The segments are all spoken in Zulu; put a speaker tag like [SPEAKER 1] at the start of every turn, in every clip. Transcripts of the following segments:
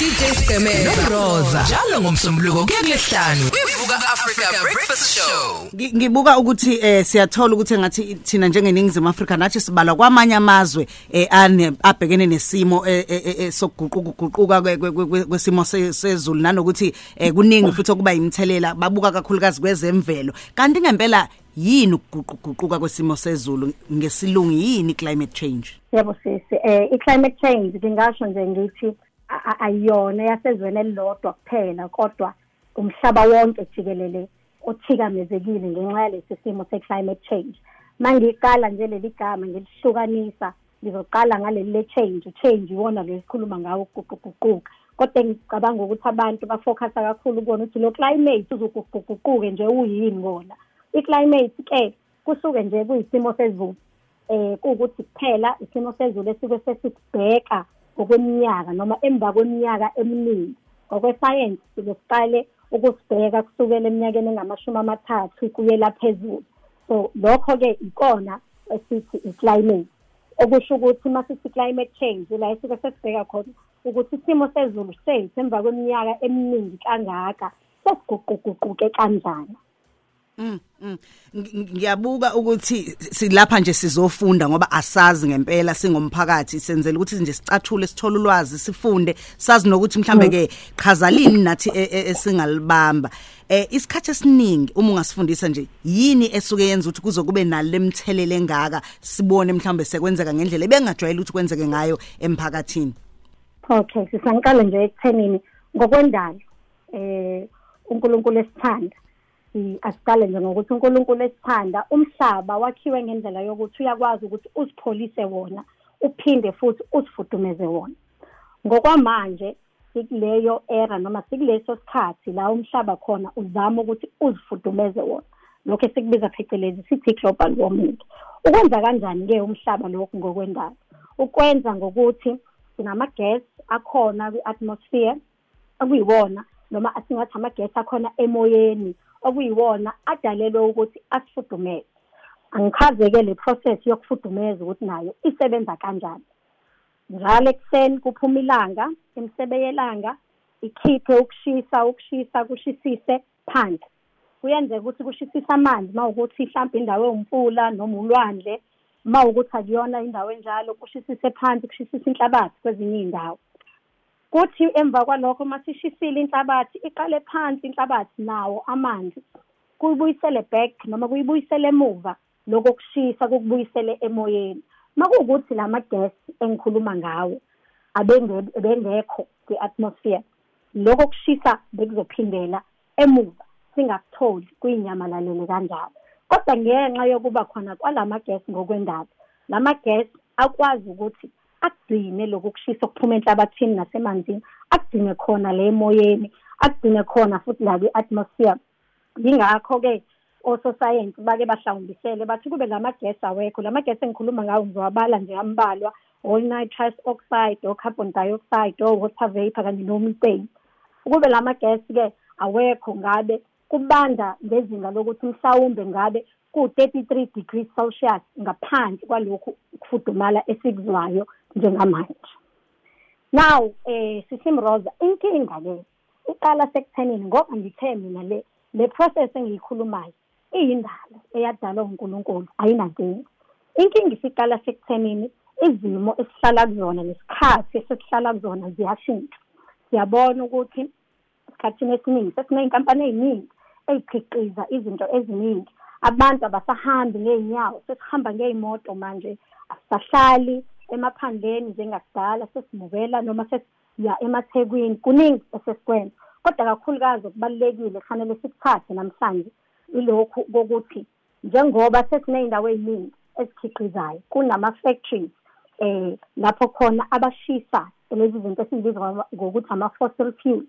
[SPEAKER 1] DJ Stemela Roza njalo ngomsombuluko kuya kulesihlanu kwivuka Africa Breakfast Show.
[SPEAKER 2] Ngi- ngibuka ukuthi eh siyathola ukuthi engathi thina njengeningizimu Afrika nathi sibalwa kwamanye amazwe eh ane abhekene nesimo eh, eh, eh, eh, sokuguquka guquka kwe- kwe- kwe- kwesimo se- sezulu. Nanokuthi eh kuningi futhi okuba imthelela babuka kakhulukazi kwezemvelo. Kanti ngempela yini ukuguquka kwesimo sezulu? Ngesilungu yini climate change?
[SPEAKER 3] Yebo sisi eh i-climate change ngingasho nje ngithi a- a- ayiyona yasezweni elilodwa kuphela kodwa umhlaba wonke jikelele othikamezekile ngenxa yalesi simo se-climate change. Mangiqala nje leli gama ngilihlukanisa ngizoqala ngaleli le-change change iwona lo esikhuluma ngawo ukuguquguquka kodwa ngicabanga ukuthi abantu bafocusa kakhulu kubona ukuthi lo climate uzoguquguquke nje uyini kona. I-climate ke kusuke nje kuyisimo sezulu eh kuwukuthi kuphela isimo sezulu esike sesibheka ngokweminyaka noma emva kweminyaka eminingi. Ngokwesayensi siqale ukusibheka kusukela eminyakeni engamashumi amathathu kuyela phezulu. So lokho-ke ikona esithi i-climate. Okusho ukuthi uma sithi climate change la esike sesibheka khona ukuthi isimo sezulu sethu emva kweminyaka eminingi kangaka sesiguquguquke kanjani.
[SPEAKER 2] Ngiyabuka ukuthi silapha nje sizofunda ngoba asazi ngempela singomphakathi. Senzela ukuthi nje sicathule sithole ulwazi sifunde. Sazi nokuthi mhlambe ke qhazalini nathi e- e- esingalibamba eh isikhathi esiningi uma ungasifundisa nje yini esuke yenza ukuthi kuze kube nalemthelele engaka? Sibone mhlambe sekwenzeka ngendlela ebengajwayele ukuthi kwenzeke ngayo emphakathini.
[SPEAKER 3] Okay sisanqala nje ekuthenini ngokwendalo eh uNkulunkulu esithanda. Asiqale nje ngokuthi uNkulunkulu esithanda umhlaba wakhiwe ngendlela yokuthi uyakwazi ukuthi usipholise wona uphinde futhi usifudumeze wona. Ngokwamanje sikuleyo era noma sikuleso sikhathi la umhlaba khona uzama ukuthi uzifudumeze wona. Lokho esikubiza phecelezi sithi global warming. Ukwenza kanjani ke umhlaba lokhu ngokwendalo ukwenza ngokuthi sinama-gas akhona kwi-atmosphere okuyiwona noma asingathi ama-gas akhona emoyeni okuyiwona adalelwe ukuthi asifudumeze angichaze-ke le process yokufudumeza ukuthi nayo isebenza kanjani. Njalo ekuseni kuphuma ilanga imisebe yelanga ikhiphe ukushisa ukushisa kushisise phansi. Kuyenzeka ukuthi kushisise amanzi uma ukuthi mhlawumbe indawo ewumfula noma ulwandle uma ukuthi akuyona indawo enjalo kushisise phansi kushisise inhlabathi kwezinye iy'ndawo. Kuthi emva kwalokho uma sishisile inhlabathi iqale phansi inhlabathi nawo amanzi kuyibuyisele back noma kuyibuyisele emuva lokho kushisa kukubuyisele emoyeni. Uma kuwukuthi la ma-gas engikhuluma ngawo abenge- ebengekho kwi-atmosphere lokho kushisa bekuzophindela emuva singakutholi kuyinyamalale kanjalo. Kodwa ngenxa yokuba khona kwalama-gas ngokwendalo lama-gas akwazi ukuthi akugcine lokhu kushisa okuphuma enhlabathini nasemanzini akugcine khona le emoyeni akugcine khona futhi la kwi-atmosphere. Yingakho-ke ososayensi bake bahlawumbisele bathi kube lama-gas awekho. Lama-gas engikhuluma ngawo ngizowabala nje ambalwa o-nitrous oxide o-carbon dioxide o-water vapor kanye no-methane ukube lama-gas-ke awekho ngabe kubanda ngezinga lokuthi mhlawumbe ngabe ku-thirty-three degrees celsius ngaphansi kwalokhu ukufudumala esikuzwayo. Njengamanje. Now eh sisimroza inkinga-ke iqala sekuthenini ngoba ngithe mina le le process engiyikhulumayo iyindalo eyadalwa uNkulunkulu ayinankinga. Inkinga isiqala sekuthenini izimo esihlala kuzona nesikhathi esihlala kuzona ziyashintsha. Siyabona ukuthi esikhathini esiningi sesiney'nkampani ey'ningi ey'khiqiza izinto eziningi. Abantu abasahambi ngey'nyawo sesihamba ngey'moto manje asisahlali emaphandleni njengakudala sesimukela noma sesiya emathekwini kuningi esesikwenza. Kodwa kakhulukazi okubalulekile kufanele sikuthathe namhlanje ilokhu kokuthi njengoba sesiney'ndawo ey'ningi ezikhiqizayo kunama-factories eh lapho khona abashisa lezi zinto esizibiza ngokuthi ama-fossil fuels.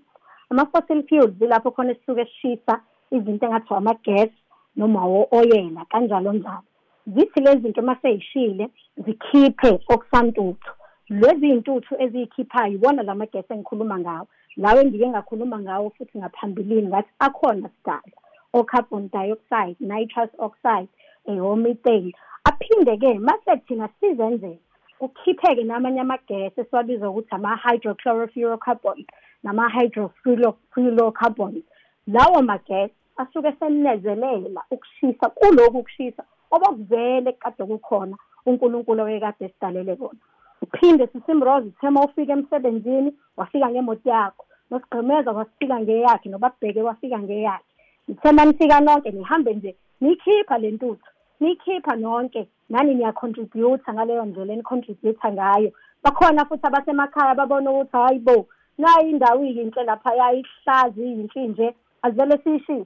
[SPEAKER 3] Ama-fossil fuels ilapho khona esisuke sishisa izinto engathiwa ama-gas noma o-oyela kanjalo njalo. Zithi lezi zinto uma sey'shile zikhiphe okusantuthu lezi y'ntuthu eziyikhiphayo ibona la magesi engikhuluma ngawo. Lawo engike ngakhuluma ngawo futhi ngaphambilini ngathi akhona sidala o-carbon dioxide nitrous oxide eh, o-methane aphinde-ke mase thina sizenzela kukhipheke namanye ama-gas esiwabiza ukuthi ama-hydrochlorofluorocarbons nama-hydrofluorocarbons lawo ma-gas asuke senezelela ukushisa kulokhu ukushisa obakuvele kade kukhona uNkulunkulu oyekade esidalele kona. Uphinde sisimrozi uthema ufika emsebenzini wafika ngemoto yakho. Nosigqemeza wasifika ngeyakhe nobabheke wafika ngeyakhe. Nithema nifika nonke nihambe nje niyikhipha le ntuthu niyikhipha nonke. Nani niyacontribute ngaleyo ndlela enicontribute ngayo. Bakhona futhi abasemakhaya babona ukuthi hayi bo nayi indawo iyinhle lapha yayihlazi iyinhle nje azivele siyishise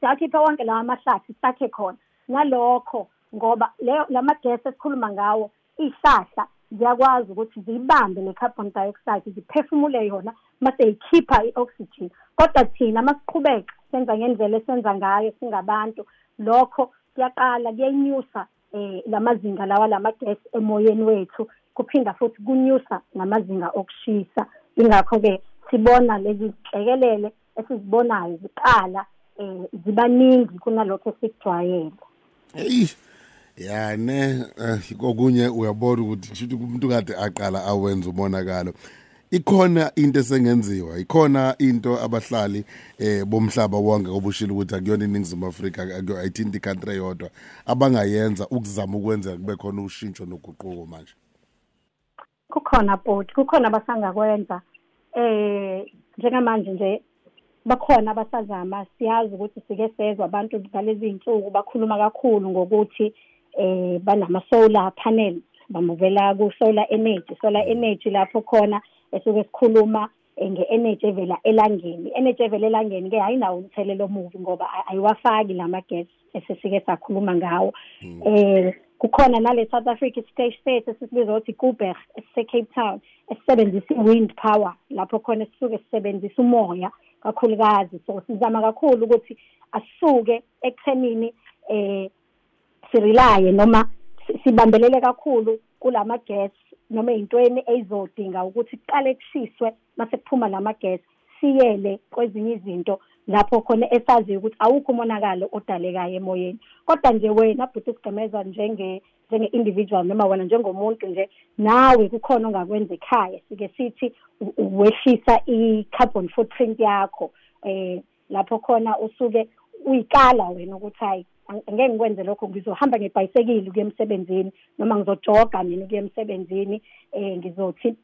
[SPEAKER 3] siyakhipha wonke lawa mahlathi sakhe khona. Ngalokho ngoba leyo lamagesi esikhuluma ngawo ihlahla ziyakwazi ukuthi ziyibambe le carbon dioxide ziphefumule yona mase yikhipha i-oxygen. Kodwa thina masiqhubeka senza ngendlela esenza ngayo singabantu lokho kuyaqala kuyenyusa eh lamazinga lawa lamagesi emoyeni wethu kuphinda futhi kunyusa namazinga okushisa. Ingakho ke sibona lezi zinhlekelele esizibonayo ziqala eh zibaningi kunalokho esikujwayele.
[SPEAKER 4] Hey ya ne kokunye uyabona ukuthi kusho ukuthi umuntu kade aqala awenza umonakalo. Ikhona into esengenziwa ikhona into abahlali eh bomhlaba wonke obushilo ukuthi akuyona iningizimu Afrika ayithinta country yodwa abangayenza ukuzama ukwenza kube khona ushintsho noguquko manje.
[SPEAKER 3] Kukhona bot kukhona abasangakwenza. Eh njengamanje nje bakhona abasazama siyazi ukuthi sike sezwe abantu ngalezi insuku bakhuluma kakhulu ngokuthi eh banama solar panels bamuvela ku solar energy. Solar energy lapho khona esuke sikhuluma nge-energy evela elangeni. Energy evela elangeni ke ayinawo umthelelo omubi ngoba ayiwafaki lama gas esesike sakhuluma ngawo. Eh kukhona nale South Africa stage set esisibiza ukuthi Kuberg ese Cape Town esebenzisa wind power. Lapho khona sisuke sisebenzisa umoya. Kakhulukazi. So sizama kakhulu ukuthi asuke ekuthenini eh sirelaye noma sibambelele kakhulu kulama gas noma intweni ezodinga ukuthi kuqale kushiswe mase kuphuma lama gas siyele kwezinye izinto. Lapho khona esaziyo ukuthi awukho umonakalo odalekayo emoyeni. Kodwa nje wena bhuti sigqemeza njenge njenge individual noma wena njengomuntu nje nawe kukhona ongakwenza ekhaya. Sike sithi wehlisa i-carbon footprint yakho. Eh lapho khona usuke uyikala wena ukuthi hayi angeke ngikwenze lokho ngizohamba ngebhayisekili kuye emsebenzini noma ngizojoga mina kuye emsebenzini. Eh ngizothi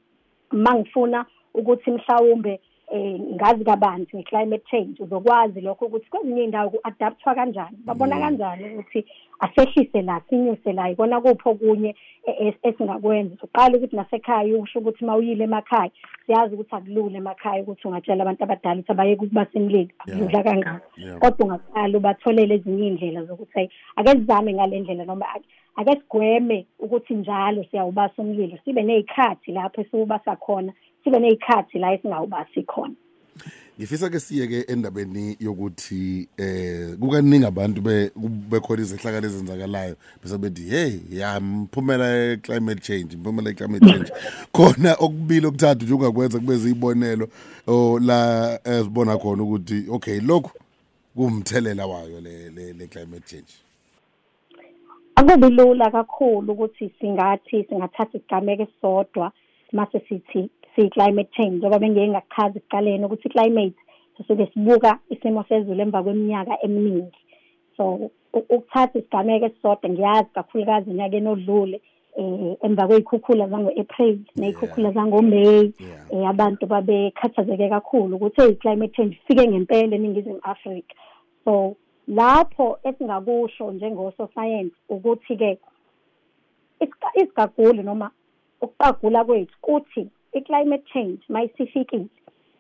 [SPEAKER 3] mangifuna ukuthi mhlawumbe eh ngazi kabanzi ngeclimate change uzokwazi lokho ukuthi kwezinye indawo ku-adaptwa kanjani babona kanjani ukuthi asehlise la sinyuse la ikona kupho okunye esingakwenza. Uqala ukuthi nasekhaya usho ukuthi mawuyile emakhaya siyazi ukuthi akulula emakhaya ukuthi ungatshela abantu abadala ukuthi abayeke ukuba semlilo akudlula kangako kodwa ungaqala ubatholele ezinye iy'ndlela zokuthi hayi ake sizame ngale ndlela noma ake sigweme ukuthi njalo siyawubasa umlilo sibe ney'khathi lapho esiwubasa khona sibe ney'khathi la esingawubasi khona
[SPEAKER 4] ngifisa ke siye ke endabeni yokuthi eh kukaningi abantu bekhona izehlakalo ezenzakalayo. Bese bethi hey ya mphumela climate change mphumela climate change. Khona okubili okuthathu nje ungakwenza kube zibonelo la esibona khona ukuthi okay lokhu kumthelela wayo le le climate change.
[SPEAKER 3] Akubi lula kakhulu ukuthi singathi singathatha isigameko esisodwa mase sithi si-climate change njengoba bengeke ngakuchaza ekuqaleni ukuthi i-climate sisuke sibuka isimo sezulu emva kweminyaka eminingi. So ukuthatha isigameko esisodwa ngiyazi kakhulukazi enyakeni odlule eh emva kwey'khukhula zango-april ney'khukhula zangomeyi um abantu babekhathazeke kakhulu ukuthi eyi-climate change ifike ngempela eningizimu afrika. So lapho esingakusho njengososayensi ukuthi-ke isigaguli noma ukuqagula kwethu kuthi i-climate change mayisifikile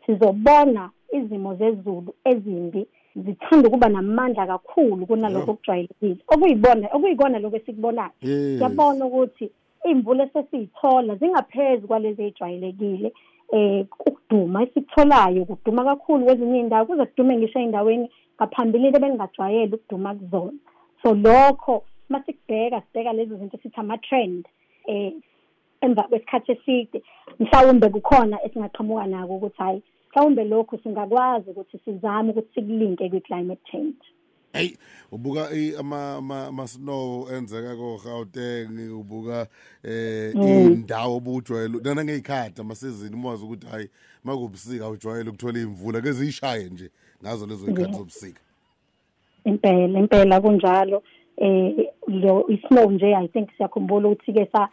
[SPEAKER 3] sizobona izimo zezulu ezimbi zithanda ukuba namandla kakhulu kunalokho okujwayelekile. Okuyibona okuyikona lokho esikubonayo. Siyabona ukuthi iy'mvula esesiyithola zingaphezu kwalezi ey'jwayelekile eh ukuduma esikutholayo kuduma kakhulu kwezinye iy'ndawo kuze kudume ngisho ey'ndaweni ngaphambilini ebengingajwayele ukuduma kuzona. So lokho masikubheka sibheka lezi zinto sithi ama-trend eh emva kwesikhathi eside mhlawumbe kukhona esingaqhamuka nako ukuthi hayi mhlawumbe lokhu singakwazi ukuthi sizame ukuthi sikulinke kwi-climate change.
[SPEAKER 4] Hey ubuka i- ama ama ama snow enzeka ko Gauteng ubuka eh indawo obujwayele nana ngeyikhathi amasizini umazi ukuthi hayi makubusika ujwayele ukuthola imvula ke zishaye nje ngazo lezo ikhathi zobusika.
[SPEAKER 3] Impela impela kunjalo eh lo isnow nje i think siyakhumbula ukuthi ke sa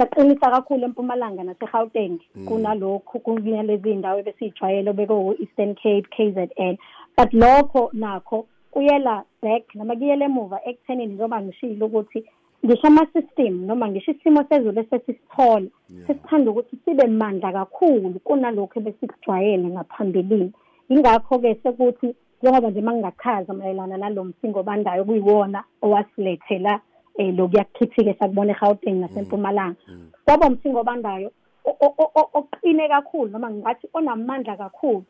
[SPEAKER 3] saqinisa kakhulu empumalanga naseGauteng. Kunalokho kunye lezi indawo besijwayele beko Eastern Cape KZN but lokho nakho kuyela back noma kuyele emuva ekuthenini njengoba ngishilo ukuthi ngisho ama-system noma ngisho isimo sezulu esesisithola sesithanda ukuthi sibe mandla kakhulu kunalokho ebesikujwayele ngaphambilini. Ingakho-ke sekuthi njengoba nje mangingachaza mayelana nalo msingo bandayo kuyiwona owasilethela um lokuya kukhithike sakubona eGauteng nasempumalanga kwaba umsingo bandayo o- o- o- o- oqine kakhulu noma ngingathi onamandla kakhulu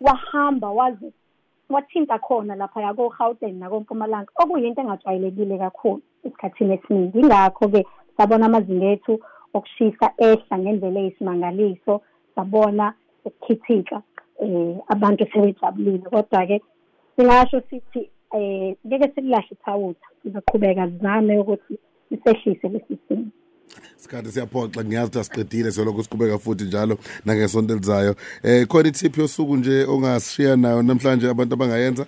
[SPEAKER 3] wahamba waze wathinta khona lapha yako Gauteng nakompumalanga okuyinto engajwayelekile kakhulu esikhathini esiningi ingakho-ke sabona amazinga ethu okushisa ehla ngendlela eyisimangaliso sabona ukukhithika eh abantu sebejabulile kodwa-ke singasho sithi eh ngeke sikulahle ithawutha sizoqhubeka sizame ukuthi sisehlise lesi simo.
[SPEAKER 4] Isikhathi siyaphoxa ngiyazi ukuthi asiqedile solokhu siqhubeka futhi njalo nangesonto elizayo. Eh khona itip yosuku nje ongashiya nayo namhlanje abantu abangayenza?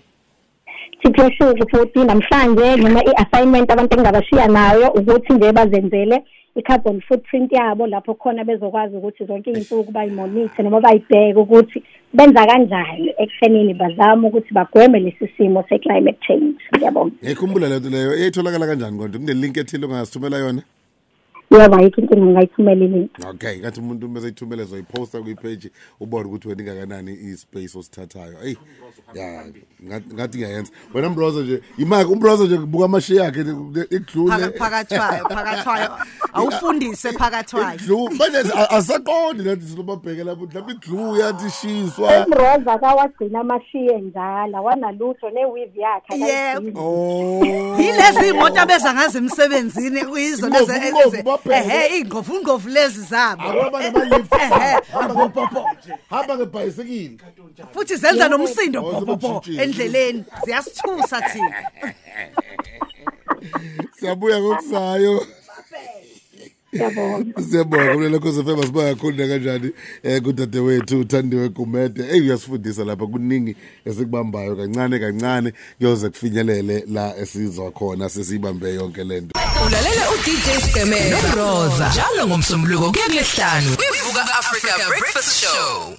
[SPEAKER 3] Siphosuku futhi namhlanje noma i-assignment abantu engingabashiya nayo ukuthi nje bazenzele i-carbon footprint yabo lapho khona bezokwazi ukuthi zonke iy'nsuku bayimonithe noma bayibheke ukuthi benza kanjani ekuthenini bazame ukuthi bagweme lesi simo se-climate change. Ngiyabonga.
[SPEAKER 4] Ngiyikhumbula lento leyo eyitholakala kanjani konje kunelink ethile ongasithumela yona?
[SPEAKER 3] Yebo ayikho inkinga ngingayithumela ilink
[SPEAKER 4] okay kathi umuntu bese ithumele zoyiposta kwi-page ubone ukuthi wena ingakanani i-space osithathayo. Eyi ya ngathi ngathi ngiyayenza. Wena mbrozo nje imaki umbrozo nje kubuka amashiya yakhe ikudlule.
[SPEAKER 2] Phaka- phakathwayo phakathwayo awufundise phakathwayo
[SPEAKER 4] Idlu manje a- asaqondi nathi silobabheke lapho mhlawumbe idlu yathi ishiswa
[SPEAKER 3] emroza kawagcina amashiye njala wanalutho newivi yakhe
[SPEAKER 2] Yebo.
[SPEAKER 3] akayigcini.
[SPEAKER 4] oh.
[SPEAKER 2] Yilezi imoto abeza ngazo emsebenzini kuyizo
[SPEAKER 4] Ingqovu,
[SPEAKER 2] lezi
[SPEAKER 4] ingqovu,
[SPEAKER 2] lezi-
[SPEAKER 4] babheke.
[SPEAKER 2] Ehe ingqovu ingqovu lezi zabo
[SPEAKER 4] Akwaba nama-lift.
[SPEAKER 2] Ehe,
[SPEAKER 4] Hamba
[SPEAKER 2] bo- bo- bo.
[SPEAKER 4] hamba ngebhayisikili
[SPEAKER 2] futhi zenza nomsindo
[SPEAKER 4] Oh,
[SPEAKER 2] bo- bo- bo,
[SPEAKER 4] zibajijile.
[SPEAKER 2] endleleni ziyasithusa thina
[SPEAKER 4] siyabuya ngokuzayo
[SPEAKER 3] Ngiyabonga.
[SPEAKER 4] siyabonga kulela khosi fm sibaya kakhulu nakanjani um kudade wethu uthandiwe gumede eyi uyasifundisa lapha kuningi esikubambayo kancane kancane kuyoze kufinyelele la esizwa khona sesiyibambe yonke le nto
[SPEAKER 1] ulalela udj sgemela noroza njalo ngomsombuluko kuya kulesihlanu kwivuka africa breakfast show.